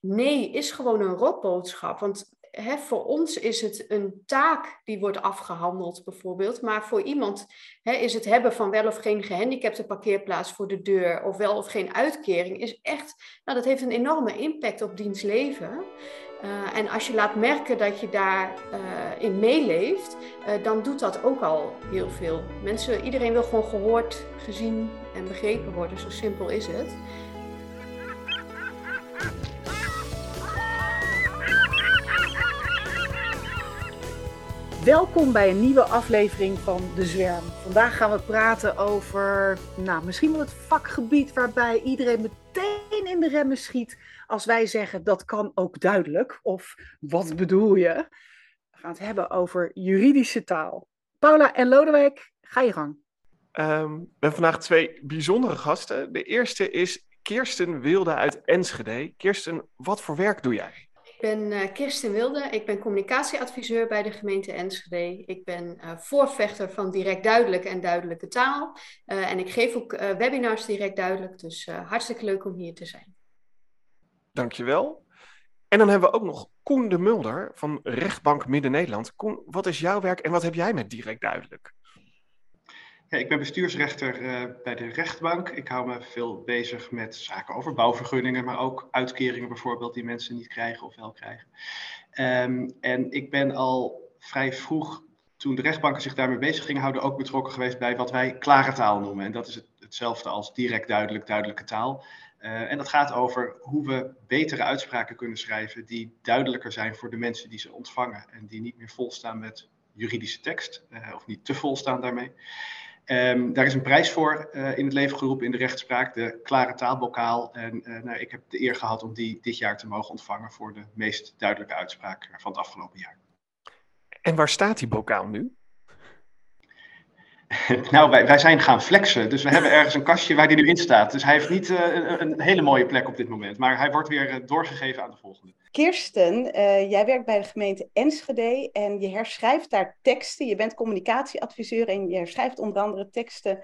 nee is gewoon een rotboodschap. Want hè, voor ons is het een taak die wordt afgehandeld, bijvoorbeeld. Maar voor iemand hè, is het hebben van wel of geen gehandicapte parkeerplaats voor de deur, of wel of geen uitkering, is echt, nou, dat heeft een enorme impact op diens leven. Uh, en als je laat merken dat je daarin uh, in meeleeft, uh, dan doet dat ook al heel veel. Mensen, iedereen wil gewoon gehoord, gezien en begrepen worden. Zo simpel is het. Welkom bij een nieuwe aflevering van De Zwerm. Vandaag gaan we praten over, nou, misschien wel het vakgebied waarbij iedereen meteen in de remmen schiet als wij zeggen dat kan ook duidelijk. Of wat bedoel je? We gaan het hebben over juridische taal. Paula en Lodewijk, ga je gang. Um, we hebben vandaag twee bijzondere gasten. De eerste is Kirsten Wilde uit Enschede. Kirsten, wat voor werk doe jij? Ik ben uh, Kirsten Wilde, ik ben communicatieadviseur bij de gemeente Enschede. Ik ben uh, voorvechter van direct duidelijk en duidelijke taal. Uh, en ik geef ook webinars direct duidelijk, dus hartstikke leuk om hier te zijn. Dankjewel. En dan hebben we ook nog Koen de Mulder van Rechtbank Midden-Nederland. Koen, wat is jouw werk en wat heb jij met direct duidelijk? Ja, ik ben bestuursrechter uh, bij de rechtbank. Ik hou me veel bezig met zaken over bouwvergunningen, maar ook uitkeringen bijvoorbeeld die mensen niet krijgen of wel krijgen. Um, en ik ben al vrij vroeg, toen de rechtbanken zich daarmee bezig gingen houden, ook betrokken geweest bij wat wij klare taal noemen. En dat is het, hetzelfde als direct duidelijk, duidelijke taal. Uh, en dat gaat over hoe we betere uitspraken kunnen schrijven die duidelijker zijn voor de mensen die ze ontvangen en die niet meer volstaan met juridische tekst uh, of niet te vol staan daarmee. Um, daar is een prijs voor uh, in het leven geroepen in de rechtspraak, de Klare Taalbokaal. En nou, ik heb de eer gehad om die dit jaar te mogen ontvangen voor de meest duidelijke uitspraak van het afgelopen jaar. En waar staat die bokaal nu? Nou, wij, wij zijn gaan flexen. Dus we hebben ergens een kastje waar die nu in staat. Dus hij heeft niet uh, een, een, hele mooie plek op dit moment. Maar hij wordt weer uh, doorgegeven aan de volgende. Kirsten, uh, jij werkt bij de gemeente Enschede en je herschrijft daar teksten. Je bent communicatieadviseur en je herschrijft onder andere teksten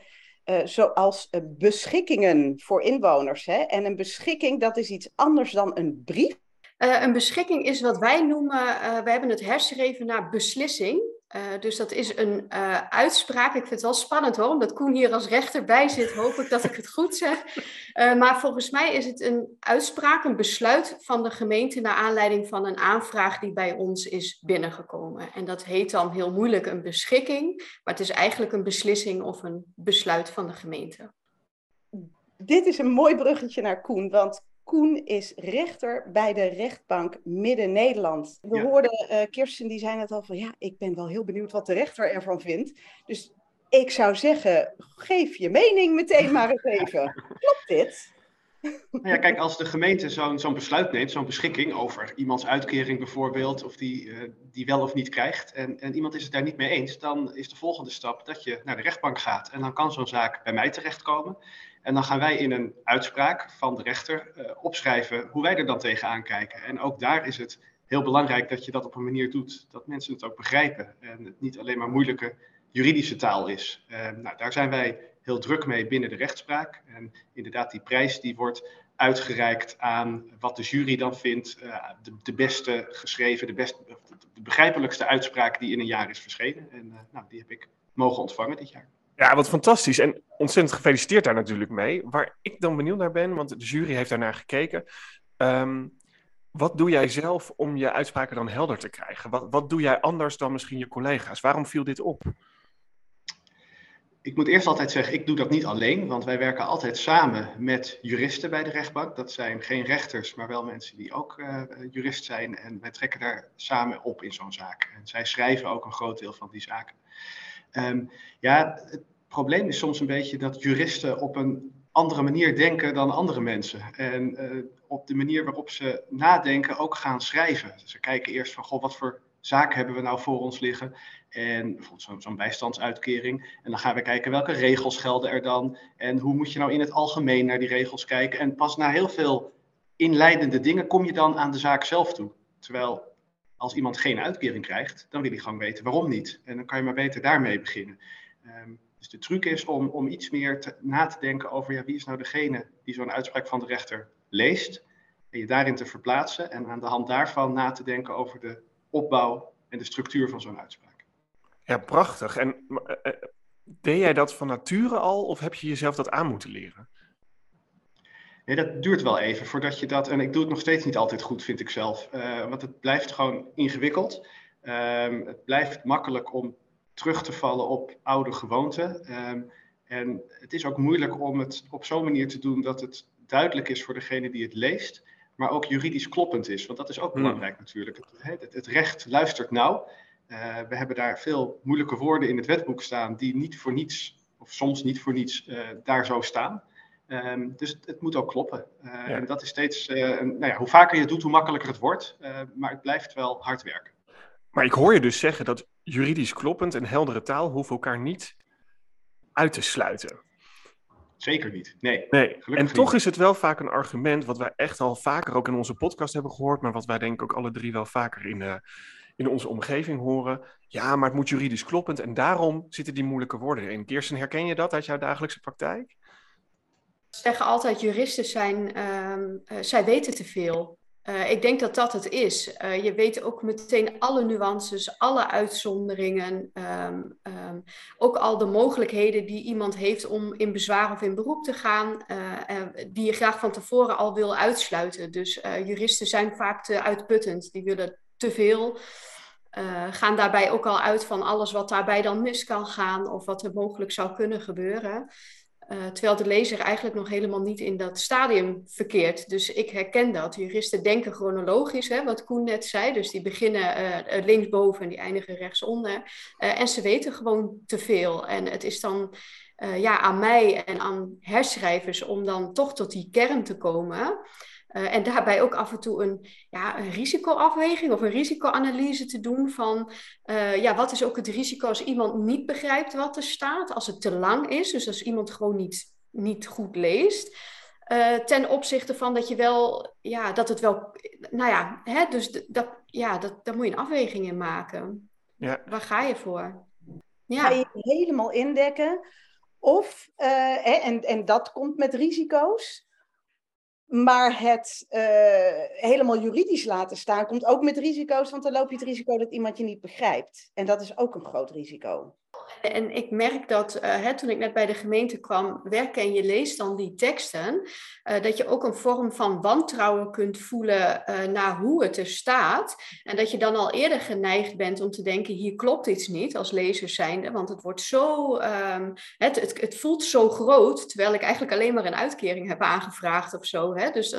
zoals beschikkingen voor inwoners. Hè? En een beschikking, dat is iets anders dan een brief. een beschikking is wat wij noemen, we hebben het herschreven naar beslissing. Uh, dus dat is een uh, uitspraak. Ik vind het wel spannend hoor, omdat Koen hier als rechter bij zit. Hoop ik dat ik het goed zeg. Uh, maar volgens mij is het een uitspraak, een besluit van de gemeente naar aanleiding van een aanvraag die bij ons is binnengekomen. En dat heet dan heel moeilijk een beschikking, maar het is eigenlijk een beslissing of een besluit van de gemeente. Dit is een mooi bruggetje naar Koen, want Koen is rechter bij de rechtbank Midden-Nederland. We ja. hoorden uh, Kirsten, die zei net al van ja, ik ben wel heel benieuwd wat de rechter ervan vindt. Dus ik zou zeggen, geef je mening meteen maar eens even. Klopt dit? Nou ja, kijk, als de gemeente zo'n zo'n besluit neemt, zo'n beschikking over iemands uitkering bijvoorbeeld, of die, uh, die wel of niet krijgt, en, en iemand is het daar niet mee eens, dan is de volgende stap dat je naar de rechtbank gaat. En dan kan zo'n zaak bij mij terechtkomen. En dan gaan wij in een uitspraak van de rechter uh, opschrijven hoe wij er dan tegenaan kijken. En ook daar is het heel belangrijk dat je dat op een manier doet dat mensen het ook begrijpen. En het niet alleen maar moeilijke juridische taal is. Uh, nou, daar zijn wij heel druk mee binnen de rechtspraak. En inderdaad, die prijs die wordt uitgereikt aan wat de jury dan vindt. De, de, beste geschreven, de, best, de begrijpelijkste uitspraak die in een jaar is verschenen. En nou, die heb ik mogen ontvangen dit jaar. Ja, wat fantastisch. En ontzettend gefeliciteerd daar natuurlijk mee. Waar ik dan benieuwd naar ben, want de jury heeft daarnaar gekeken. Um, wat doe jij zelf om je uitspraken dan helder te krijgen? Wat, wat doe jij anders dan misschien je collega's? Waarom viel dit op? Ik moet eerst altijd zeggen, ik doe dat niet alleen, want wij werken altijd samen met juristen bij de rechtbank. Dat zijn geen rechters, maar wel mensen die ook uh, jurist zijn. En wij trekken daar samen op in zo'n zaak. En zij schrijven ook een groot deel van die zaken. Um, ja, het probleem is soms een beetje dat juristen op een andere manier denken dan andere mensen. En uh, op de manier waarop ze nadenken ook gaan schrijven. Ze kijken eerst van, goh, wat voor zaken hebben we nou voor ons liggen? En bijvoorbeeld zo'n zo bijstandsuitkering. En dan gaan we kijken welke regels gelden er dan. En hoe moet je nou in het algemeen naar die regels kijken. En pas na heel veel inleidende dingen kom je dan aan de zaak zelf toe. Terwijl als iemand geen uitkering krijgt, dan wil hij gewoon weten waarom niet. En dan kan je maar beter daarmee beginnen. Um, dus de truc is om, om iets meer na te denken over ja, wie is nou degene die zo'n uitspraak van de rechter leest. En je daarin te verplaatsen en aan de hand daarvan na te denken over de opbouw en de structuur van zo'n uitspraak. Ja, prachtig. En uh, deed jij dat van nature al of heb je jezelf dat aan moeten leren? Nee, dat duurt wel even voordat je dat. En ik doe het nog steeds niet altijd goed, vind ik zelf. Uh, want het blijft gewoon ingewikkeld. Um, het blijft makkelijk om terug te vallen op oude gewoonten. Um, en het is ook moeilijk om het op zo'n manier te doen dat het duidelijk is voor degene die het leest, maar ook juridisch kloppend is. Want dat is ook hmm. belangrijk natuurlijk. Het, het, het, recht luistert nauw. Uh, we hebben daar veel moeilijke woorden in het wetboek staan die niet voor niets, of soms niet voor niets, uh, daar zo staan. Um, dus het, moet ook kloppen. Uh, ja. En dat is steeds, een, nou ja, hoe vaker je het doet, hoe makkelijker het wordt. maar het blijft wel hard werken. Maar ik hoor je dus zeggen dat juridisch kloppend en heldere taal hoeven elkaar niet uit te sluiten. Zeker niet. Nee. nee. En toch is het wel vaak een argument wat wij echt al vaker ook in onze podcast hebben gehoord, maar wat wij denk ik ook alle drie wel vaker in, in onze omgeving horen. Ja, maar het moet juridisch kloppend en daarom zitten die moeilijke woorden erin. Kirsten, herken je dat uit jouw dagelijkse praktijk? Zeggen altijd, juristen zijn, uh, uh, zij weten te veel. Uh, ik denk dat dat het is. Uh, je weet ook meteen alle nuances, alle uitzonderingen, um, um, ook al de mogelijkheden die iemand heeft om in bezwaar of in beroep te gaan, die je graag van tevoren al wil uitsluiten. Dus juristen zijn vaak te uitputtend, die willen te veel. gaan daarbij ook al uit van alles wat daarbij dan mis kan gaan of wat er mogelijk zou kunnen gebeuren. Uh, terwijl de lezer eigenlijk nog helemaal niet in dat stadium verkeert. Dus ik herken dat. Juristen denken chronologisch, hè, wat Koen net zei. Dus die beginnen uh, linksboven en die eindigen rechtsonder. Uh, en ze weten gewoon te veel. En het is dan ja, aan mij en aan herschrijvers om dan toch tot die kern te komen. Uh, en daarbij ook af en toe een, ja, een risicoafweging of een risicoanalyse te doen van uh, ja, wat is ook het risico als iemand niet begrijpt wat er staat, als het te lang is, dus als iemand gewoon niet, niet goed leest. Uh, ten opzichte van dat je wel, ja, dat het wel, nou ja, hè, dus dat, ja, dat, daar moet je een afweging in maken. Ja. Waar ga je voor? Ja. Ga je helemaal indekken? Of, hè, en, en dat komt met risico's. Maar het uh, helemaal juridisch laten staan komt ook met risico's, want dan loop je het risico dat iemand je niet begrijpt. En dat is ook een groot risico. En ik merk dat uh, hè, toen ik net bij de gemeente kwam werken en je leest dan die teksten, uh, dat je ook een vorm van wantrouwen kunt voelen uh, naar hoe het er staat. En dat je dan al eerder geneigd bent om te denken, hier klopt iets niet als lezer zijnde, want het wordt zo, um, het, het, het, voelt zo groot, terwijl ik eigenlijk alleen maar een uitkering heb aangevraagd of zo. Hè? Dus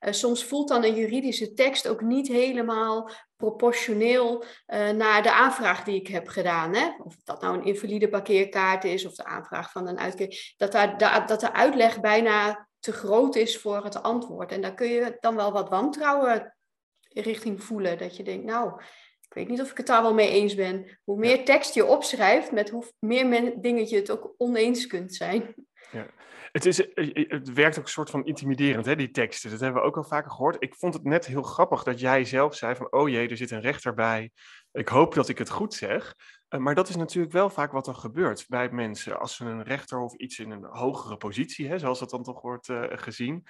soms voelt dan een juridische tekst ook niet helemaal proportioneel uh, naar de aanvraag die ik heb gedaan. Hè? Of dat nou een invalide parkeerkaart is of de aanvraag van een uitkering. Dat, daar, dat de uitleg bijna te groot is voor het antwoord. En daar kun je dan wel wat wantrouwen richting voelen. Dat je denkt, nou, ik weet niet of ik het daar wel mee eens ben. Hoe meer tekst je opschrijft, met hoe meer dingen je het ook oneens kunt zijn. Ja. Het, is, eh, eh, het werkt ook een soort van intimiderend, hè, die teksten. Dat hebben we ook al vaker gehoord. Ik vond het net heel grappig dat jij zelf zei van... oh jee, er zit een rechter bij. Ik hoop dat ik het goed zeg. Maar dat is natuurlijk wel vaak wat er gebeurt bij mensen. Als ze een rechter of iets in een hogere positie, hè, zoals dat dan toch wordt gezien...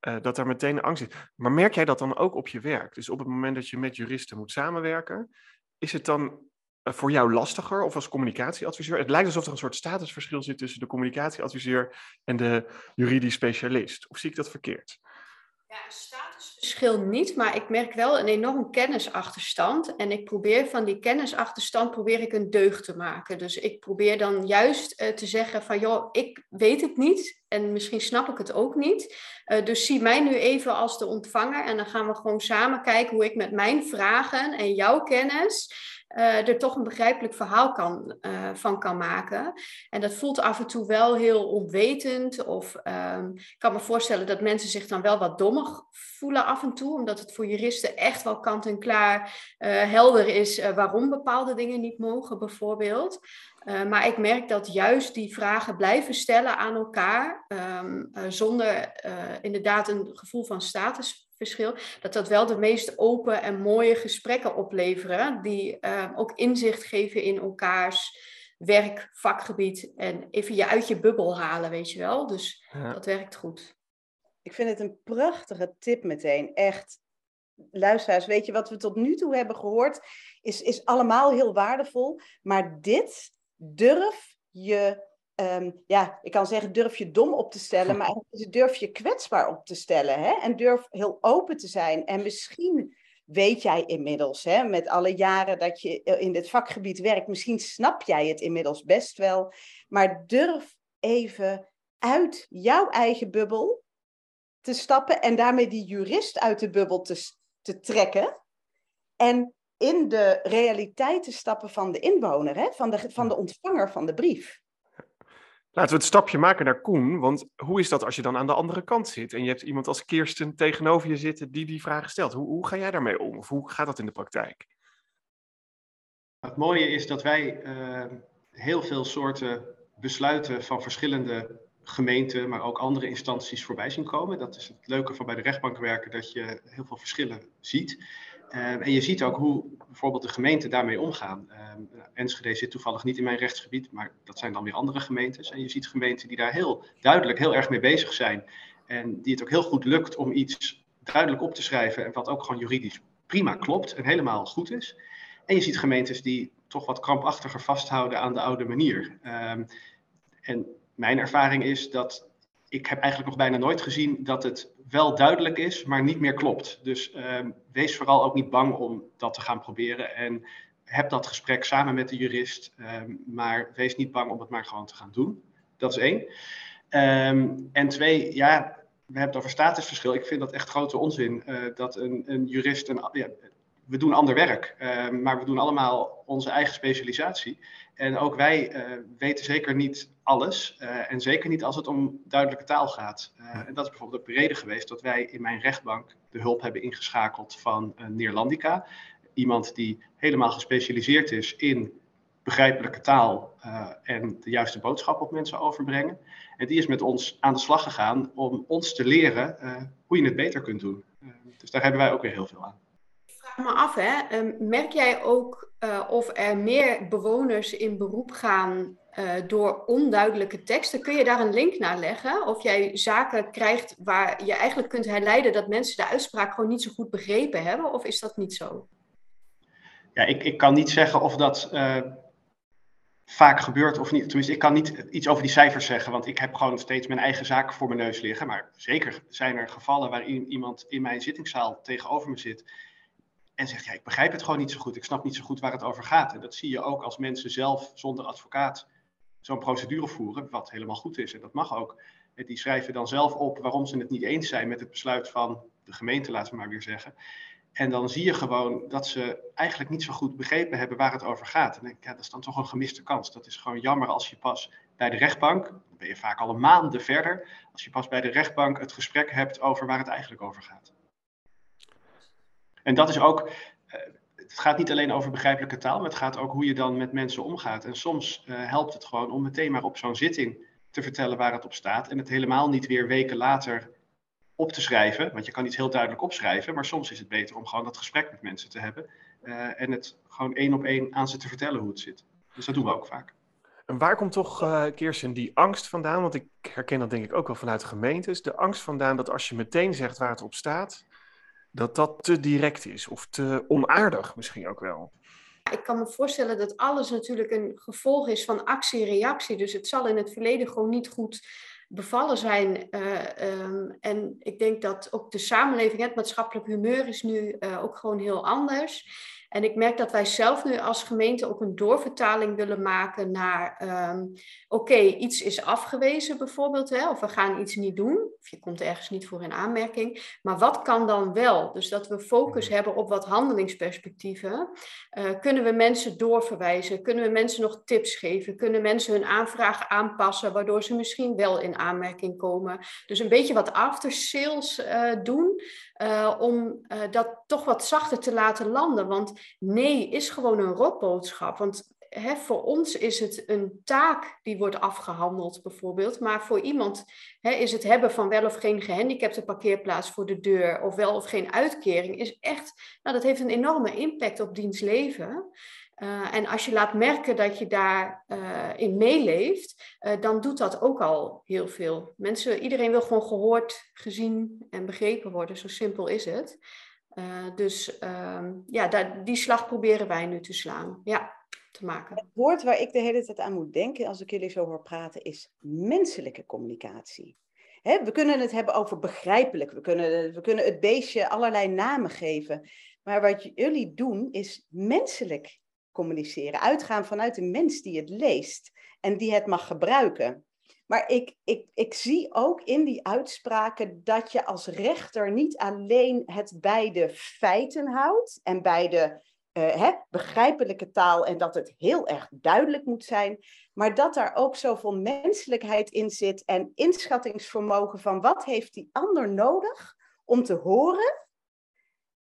Dat er meteen angst is. Maar merk jij dat dan ook op je werk? Dus op het moment dat je met juristen moet samenwerken... is het dan eh, voor jou lastiger of als communicatieadviseur? Het lijkt alsof er een soort statusverschil zit tussen de communicatieadviseur en de juridisch specialist. Of zie ik dat verkeerd? Ja, statusverschil niet, maar ik merk wel een enorm kennisachterstand. En ik probeer van die kennisachterstand probeer ik een deugd te maken. Dus ik probeer dan juist uh, te zeggen van joh, ik weet het niet en misschien snap ik het ook niet. Uh, dus zie mij nu even als de ontvanger en dan gaan we gewoon samen kijken hoe ik met mijn vragen en jouw kennis uh, er toch een begrijpelijk verhaal kan, uh, van kan maken. En dat voelt af en toe wel heel onwetend. Of um, ik kan me voorstellen dat mensen zich dan wel wat dommer voelen af en toe. Omdat het voor juristen echt wel kant en klaar uh, helder is waarom bepaalde dingen niet mogen, bijvoorbeeld. maar ik merk dat juist die vragen blijven stellen aan elkaar. Um, zonder inderdaad een gevoel van status verschil, dat dat wel de meest open en mooie gesprekken opleveren, die uh, ook inzicht geven in elkaars werk, vakgebied en even je uit je bubbel halen, weet je wel. Dus ja. dat werkt goed. Ik vind het een prachtige tip meteen. Echt. Luisteraars, weet je wat we tot nu toe hebben gehoord? Is, is allemaal heel waardevol. Maar dit durf je Ehm, ja, ik kan zeggen, durf je dom op te stellen, maar durf je kwetsbaar op te stellen. Hè? En durf heel open te zijn. En misschien weet jij inmiddels, hè, met alle jaren dat je in dit vakgebied werkt, misschien snap jij het inmiddels best wel. Maar durf even uit jouw eigen bubbel te stappen en daarmee die jurist uit de bubbel te, te trekken. En in de realiteit te stappen van de inwoner, hè, van, de, van de ontvanger van de brief. Laten we het stapje maken naar Koen. Want hoe is dat als je dan aan de andere kant zit en je hebt iemand als Kirsten tegenover je zitten die die vragen stelt? Hoe, hoe ga jij daarmee om? Of hoe gaat dat in de praktijk? Het mooie is dat wij uh, heel veel soorten besluiten van verschillende gemeenten, maar ook andere instanties voorbij zien komen. Dat is het leuke van bij de rechtbank werken, dat je heel veel verschillen ziet. Ehm, en je ziet ook hoe bijvoorbeeld de gemeenten daarmee omgaan. Uh, Enschede zit toevallig niet in mijn rechtsgebied, maar dat zijn dan weer andere gemeentes. En je ziet gemeenten die daar heel duidelijk heel erg mee bezig zijn. En die het ook heel goed lukt om iets duidelijk op te schrijven. En wat ook gewoon juridisch prima klopt en helemaal goed is. En je ziet gemeentes die toch wat krampachtiger vasthouden aan de oude manier. Um, en mijn ervaring is dat ik heb eigenlijk nog bijna nooit gezien dat het wel duidelijk is, maar niet meer klopt. Dus ehm, wees vooral ook niet bang om dat te gaan proberen. En heb dat gesprek samen met de jurist. Ehm, maar wees niet bang om het maar gewoon te gaan doen. Dat is één. Ehm, en twee, ja, we hebben het over statusverschil. Ik vind dat echt grote onzin. Uh, dat een, een jurist een, ja, we doen ander werk, maar we doen allemaal onze eigen specialisatie. En ook wij uh, weten zeker niet alles. Uh, en zeker niet als het om duidelijke taal gaat. en dat is bijvoorbeeld ook de reden geweest dat wij in mijn rechtbank de hulp hebben ingeschakeld van Neerlandica. Iemand die helemaal gespecialiseerd is in begrijpelijke taal en de juiste boodschap op mensen overbrengen. En die is met ons aan de slag gegaan om ons te leren hoe je het beter kunt doen. dus daar hebben wij ook weer heel veel aan me af, hè. Ehm, merk jij ook uh, of er meer bewoners in beroep gaan uh, door onduidelijke teksten? Kun je daar een link naar leggen? Of jij zaken krijgt waar je eigenlijk kunt herleiden dat mensen de uitspraak gewoon niet zo goed begrepen hebben? Of is dat niet zo? Ja, ik, ik kan niet zeggen of dat uh, vaak gebeurt of niet. Tenminste, ik kan niet iets over die cijfers zeggen, want ik heb gewoon steeds mijn eigen zaken voor mijn neus liggen. Maar zeker zijn er gevallen waarin iemand in mijn zittingszaal tegenover me zit en zegt, ja, ik begrijp het gewoon niet zo goed. Ik snap niet zo goed waar het over gaat. En dat zie je ook als mensen zelf zonder advocaat zo'n procedure voeren, wat helemaal goed is. En dat mag ook. En die schrijven dan zelf op waarom ze het niet eens zijn met het besluit van de gemeente, laten we maar weer zeggen. En dan zie je gewoon dat ze eigenlijk niet zo goed begrepen hebben waar het over gaat. En denk ja, dat is dan toch een gemiste kans. Dat is gewoon jammer als je pas bij de rechtbank, dan ben je vaak al een maanden verder, als je pas bij de rechtbank het gesprek hebt over waar het eigenlijk over gaat. En dat is ook, uh, het gaat niet alleen over begrijpelijke taal, maar het gaat ook hoe je dan met mensen omgaat. En soms uh, helpt het gewoon om meteen maar op zo'n zitting te vertellen waar het op staat. En het helemaal niet weer weken later op te schrijven. Want je kan iets heel duidelijk opschrijven, maar soms is het beter om gewoon dat gesprek met mensen te hebben. Uh, en het gewoon één op één aan ze te vertellen hoe het zit. Dus dat doen we ook vaak. En waar komt toch, uh, Kirsten, die angst vandaan? Want ik herken dat denk ik ook wel vanuit gemeentes. De angst vandaan dat als je meteen zegt waar het op staat, dat dat te direct is of te onaardig misschien ook wel. Ik kan me voorstellen dat alles natuurlijk een gevolg is van actie-reactie. Dus het zal in het verleden gewoon niet goed bevallen zijn. Uh, um, en ik denk dat ook de samenleving, het maatschappelijk humeur is nu uh, ook gewoon heel anders. En ik merk dat wij zelf nu als gemeente ook een doorvertaling willen maken naar, um, oké, okay, iets is afgewezen bijvoorbeeld, hè, of we gaan iets niet doen, of je komt ergens niet voor in aanmerking, maar wat kan dan wel? Dus dat we focus mhm. hebben op wat handelingsperspectieven. Uh, kunnen we mensen doorverwijzen? Kunnen we mensen nog tips geven? Kunnen mensen hun aanvraag aanpassen, waardoor ze misschien wel in aanmerking komen? Dus een beetje wat after sales uh, doen, uh, om dat toch wat zachter te laten landen. Want nee is gewoon een rotboodschap. Want hè, voor ons is het een taak die wordt afgehandeld, bijvoorbeeld. Maar voor iemand hè, is het hebben van wel of geen gehandicapte parkeerplaats voor de deur, of wel of geen uitkering, is echt, nou, dat heeft een enorme impact op diens leven. Uh, en als je laat merken dat je daarin uh, in meeleeft, uh, dan doet dat ook al heel veel. Mensen, iedereen wil gewoon gehoord, gezien en begrepen worden. Zo simpel is het. dus ehm, ja, daar, die slag proberen wij nu te slaan. Ja, te maken. Het woord waar ik de hele tijd aan moet denken als ik jullie zo hoor praten is menselijke communicatie. we kunnen het hebben over begrijpelijk. We kunnen, we kunnen het beestje allerlei namen geven. Maar wat jullie doen is menselijk communiceren. Uitgaan vanuit de mens die het leest en die het mag gebruiken. Maar ik, ik, ik zie ook in die uitspraken dat je als rechter niet alleen het bij de feiten houdt en bij de hè, begrijpelijke taal en dat het heel erg duidelijk moet zijn, maar dat daar ook zoveel menselijkheid in zit en inschattingsvermogen van wat heeft die ander nodig om te horen,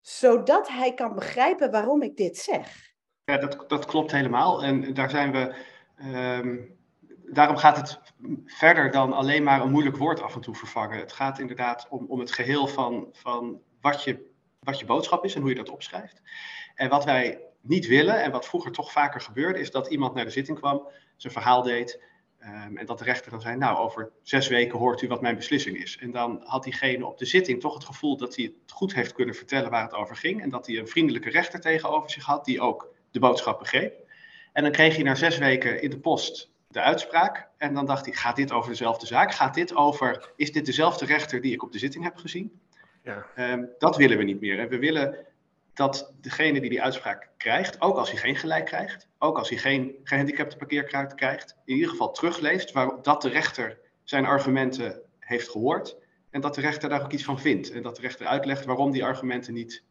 zodat hij kan begrijpen waarom ik dit zeg. Ja, dat, dat klopt helemaal. En daar zijn we. Um, daarom gaat het verder dan alleen maar een moeilijk woord af en toe vervangen. Het gaat inderdaad om, om het geheel van, van wat, je, wat je boodschap is en hoe je dat opschrijft. En wat wij niet willen, en wat vroeger toch vaker gebeurde, is dat iemand naar de zitting kwam, zijn verhaal deed. Um, en dat de rechter dan zei, nou, over zes weken hoort u wat mijn beslissing is. En dan had diegene op de zitting toch het gevoel dat hij het goed heeft kunnen vertellen waar het over ging. En dat hij een vriendelijke rechter tegenover zich had, die ook de boodschap begreep. En dan kreeg hij na zes weken in de post de uitspraak. En dan dacht hij, gaat dit over dezelfde zaak? Gaat dit over, is dit dezelfde rechter die ik op de zitting heb gezien? Ja. Um, dat willen we niet meer. En we willen dat degene die die uitspraak krijgt, ook als hij geen gelijk krijgt, ook als hij geen gehandicapte parkeerkaart krijgt, in ieder geval terugleest waar, dat de rechter zijn argumenten heeft gehoord en dat de rechter daar ook iets van vindt. En dat de rechter uitlegt waarom die argumenten niet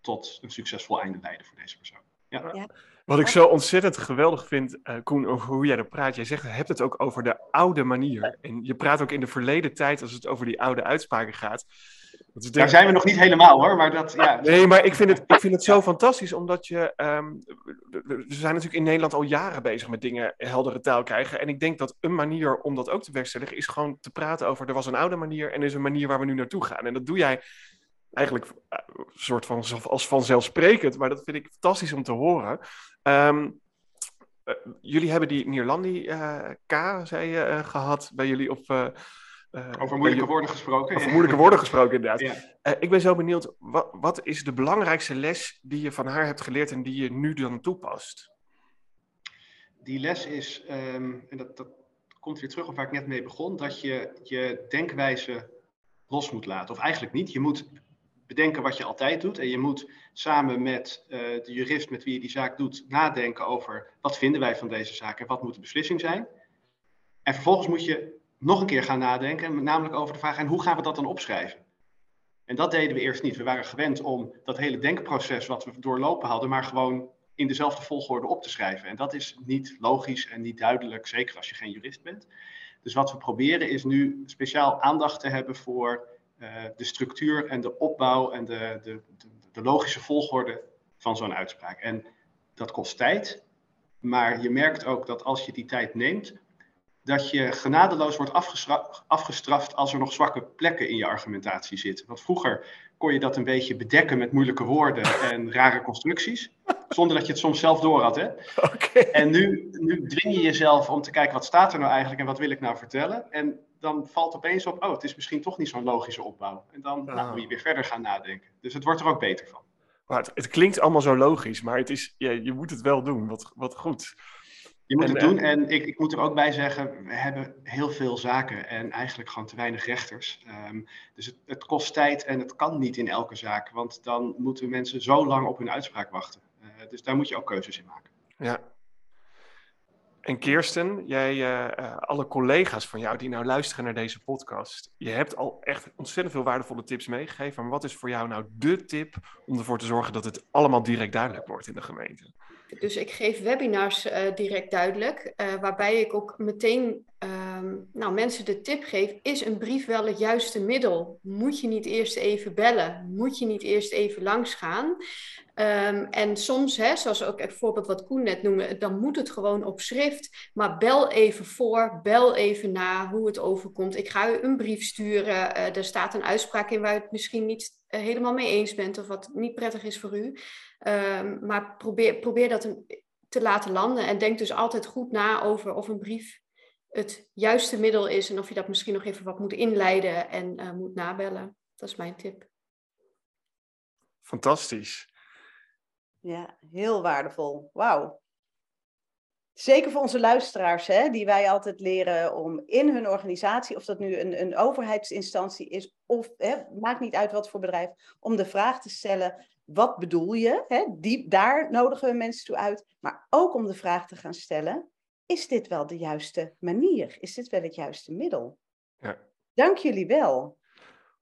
tot een succesvol einde leiden voor deze persoon. Ja. Wat ik zo ontzettend geweldig vind, uh, Koen, over hoe jij er praat. Jij zegt, je hebt het ook over de oude manier. En je praat ook in de verleden tijd, als het over die oude uitspraken gaat. Daar zijn we nog niet helemaal hoor, maar dat, ja. Nee, maar ik vind het, ik vind het zo fantastisch, omdat je... Um, we zijn natuurlijk in Nederland al jaren bezig met dingen heldere taal krijgen. En ik denk dat een manier om dat ook te bewerkstelligen, is gewoon te praten over... er was een oude manier en er is een manier waar we nu naartoe gaan. En dat doe jij eigenlijk een eh, soort van als vanzelfsprekend, maar dat vind ik fantastisch om te horen. Um, uh, jullie hebben die Nierlandi uh, K, zei je, gehad bij jullie op... over moeilijke woorden gesproken. Over moeilijke woorden gesproken, inderdaad. Ja. ik ben zo benieuwd, wat, wat is de belangrijkste les die je van haar hebt geleerd en die je nu dan toepast? Die les is, um, en dat, dat komt weer terug op waar ik net mee begon, dat je je denkwijze los moet laten. Of eigenlijk niet, je moet bedenken wat je altijd doet. En je moet samen met uh, de jurist met wie je die zaak doet, nadenken over wat vinden wij van deze zaak en wat moet de beslissing zijn. En vervolgens moet je nog een keer gaan nadenken, namelijk over de vraag, en hoe gaan we dat dan opschrijven? En dat deden we eerst niet. We waren gewend om dat hele denkproces wat we doorlopen hadden, maar gewoon in dezelfde volgorde op te schrijven. En dat is niet logisch en niet duidelijk, zeker als je geen jurist bent. Dus wat we proberen is nu speciaal aandacht te hebben voor de structuur en de opbouw en de, de, de logische volgorde van zo'n uitspraak. En dat kost tijd, maar je merkt ook dat als je die tijd neemt, dat je genadeloos wordt afgestraft als er nog zwakke plekken in je argumentatie zitten. Want vroeger kon je dat een beetje bedekken met moeilijke woorden en rare constructies, zonder dat je het soms zelf door had. Hè? Okay. En nu, nu dwing je jezelf om te kijken wat staat er nou eigenlijk en wat wil ik nou vertellen. En dan valt opeens op, oh, het is misschien toch niet zo'n logische opbouw. En dan nou, ah. moet je weer verder gaan nadenken. Dus het wordt er ook beter van. Maar het, het klinkt allemaal zo logisch, maar het is, ja, je moet het wel doen. Wat, wat goed. Je moet het doen en ik, ik, moet er ook bij zeggen, we hebben heel veel zaken en eigenlijk gewoon te weinig rechters. Um, dus het, het, kost tijd en het kan niet in elke zaak, want dan moeten mensen zo lang op hun uitspraak wachten. Uh, dus daar moet je ook keuzes in maken. Ja, en Kirsten, jij, uh, alle collega's van jou die nou luisteren naar deze podcast, je hebt al echt ontzettend veel waardevolle tips meegegeven. Maar wat is voor jou nou de tip om ervoor te zorgen dat het allemaal direct duidelijk wordt in de gemeente? Dus ik geef webinars uh, direct duidelijk, waarbij ik ook meteen ehm, nou, mensen de tip geef, is een brief wel het juiste middel? Moet je niet eerst even bellen? Moet je niet eerst even langsgaan? Um, en soms, hè, zoals ook het voorbeeld wat Koen net noemde, dan moet het gewoon op schrift. Maar bel even voor, bel even na hoe het overkomt. Ik ga u een brief sturen. Uh, er staat een uitspraak in waar u het misschien niet uh, helemaal mee eens bent of wat niet prettig is voor u. Um, maar probeer, probeer dat te laten landen. En denk dus altijd goed na over of een brief het juiste middel is en of je dat misschien nog even wat moet inleiden en uh, moet nabellen. Dat is mijn tip. Fantastisch. Ja, heel waardevol. Wauw. Zeker voor onze luisteraars, hè, die wij altijd leren om in hun organisatie, of dat nu een, een overheidsinstantie is, of hè, maakt niet uit wat voor bedrijf, om de vraag te stellen: wat bedoel je? Hè? Die, daar nodigen we mensen toe uit. Maar ook om de vraag te gaan stellen: is dit wel de juiste manier? Is dit wel het juiste middel? Ja. Dank jullie wel.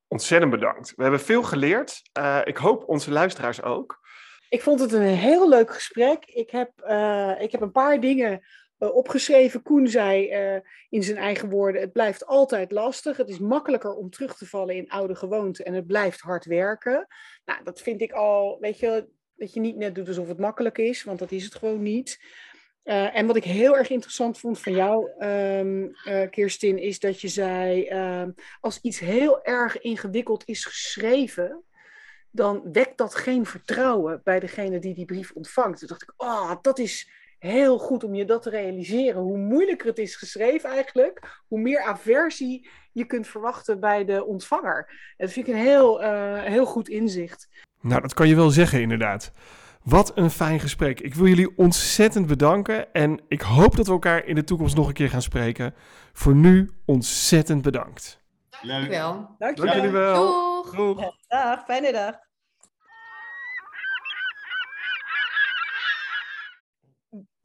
Ontzettend bedankt. We hebben veel geleerd. Uh, ik hoop onze luisteraars ook. Ik vond het een heel leuk gesprek. Ik heb, uh, ik heb een paar dingen uh, opgeschreven. Koen zei in zijn eigen woorden: het blijft altijd lastig. Het is makkelijker om terug te vallen in oude gewoonten en het blijft hard werken. Nou, dat vind ik al, weet je, dat je niet net doet alsof het makkelijk is, want dat is het gewoon niet. En wat ik heel erg interessant vond van jou, um, Kirstin, is dat je zei: uh, als iets heel erg ingewikkeld is geschreven, dan wekt dat geen vertrouwen bij degene die die brief ontvangt. Toen dacht ik: oh, dat is heel goed om je dat te realiseren. Hoe moeilijker het is geschreven eigenlijk, hoe meer aversie je kunt verwachten bij de ontvanger. Dat vind ik een heel, eh, heel goed inzicht. Nou, dat kan je wel zeggen, inderdaad. Wat een fijn gesprek. Ik wil jullie ontzettend bedanken en ik hoop dat we elkaar in de toekomst nog een keer gaan spreken. Voor nu ontzettend bedankt. Leuk. Dankjewel. Dank jullie wel. Doeg. Dag, fijne dag.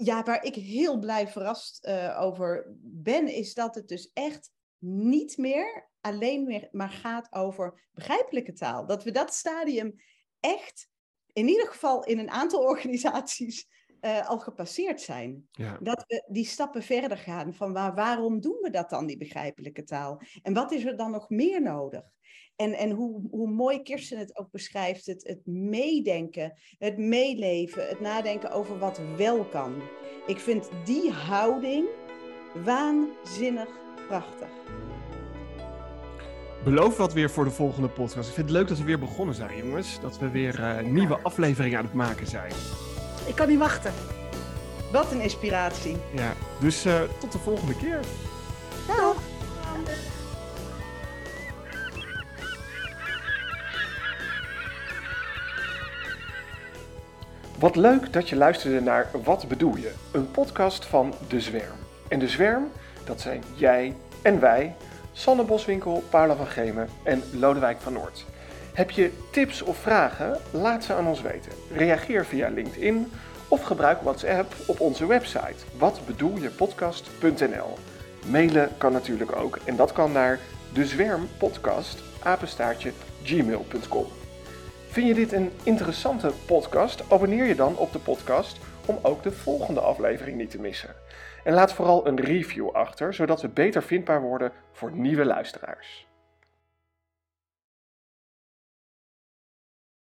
Ja, waar ik heel blij verrast uh, over ben, is dat het dus echt niet meer alleen meer maar gaat over begrijpelijke taal. Dat we dat stadium echt in ieder geval in een aantal organisaties uh, al gepasseerd zijn. Ja. Dat we die stappen verder gaan van waar, waarom doen we dat dan, die begrijpelijke taal? En wat is er dan nog meer nodig? En, en hoe, hoe mooi Kirsten het ook beschrijft, het, het meedenken, het meeleven, het nadenken over wat wel kan. Ik vind die houding waanzinnig prachtig. Beloof wat weer voor de volgende podcast. Ik vind het leuk dat we weer begonnen zijn, jongens. Dat we weer uh, nieuwe afleveringen aan het maken zijn. Ik kan niet wachten. Wat een inspiratie. Ja, dus uh, tot de volgende keer. Dag. Wat leuk dat je luisterde naar Wat bedoel je? Een podcast van De Zwerm. En De Zwerm, dat zijn jij en wij Sanne Boswinkel, Paula van Gemen en Lodewijk van Noord. Heb je tips of vragen? Laat ze aan ons weten. Reageer via LinkedIn of gebruik WhatsApp op onze website watbedoeljepodcast.nl. Mailen kan natuurlijk ook en dat kan naar dezwermpodcast gmail.com. Vind je dit een interessante podcast? Abonneer je dan op de podcast om ook de volgende aflevering niet te missen. En laat vooral een review achter, zodat we beter vindbaar worden voor nieuwe luisteraars.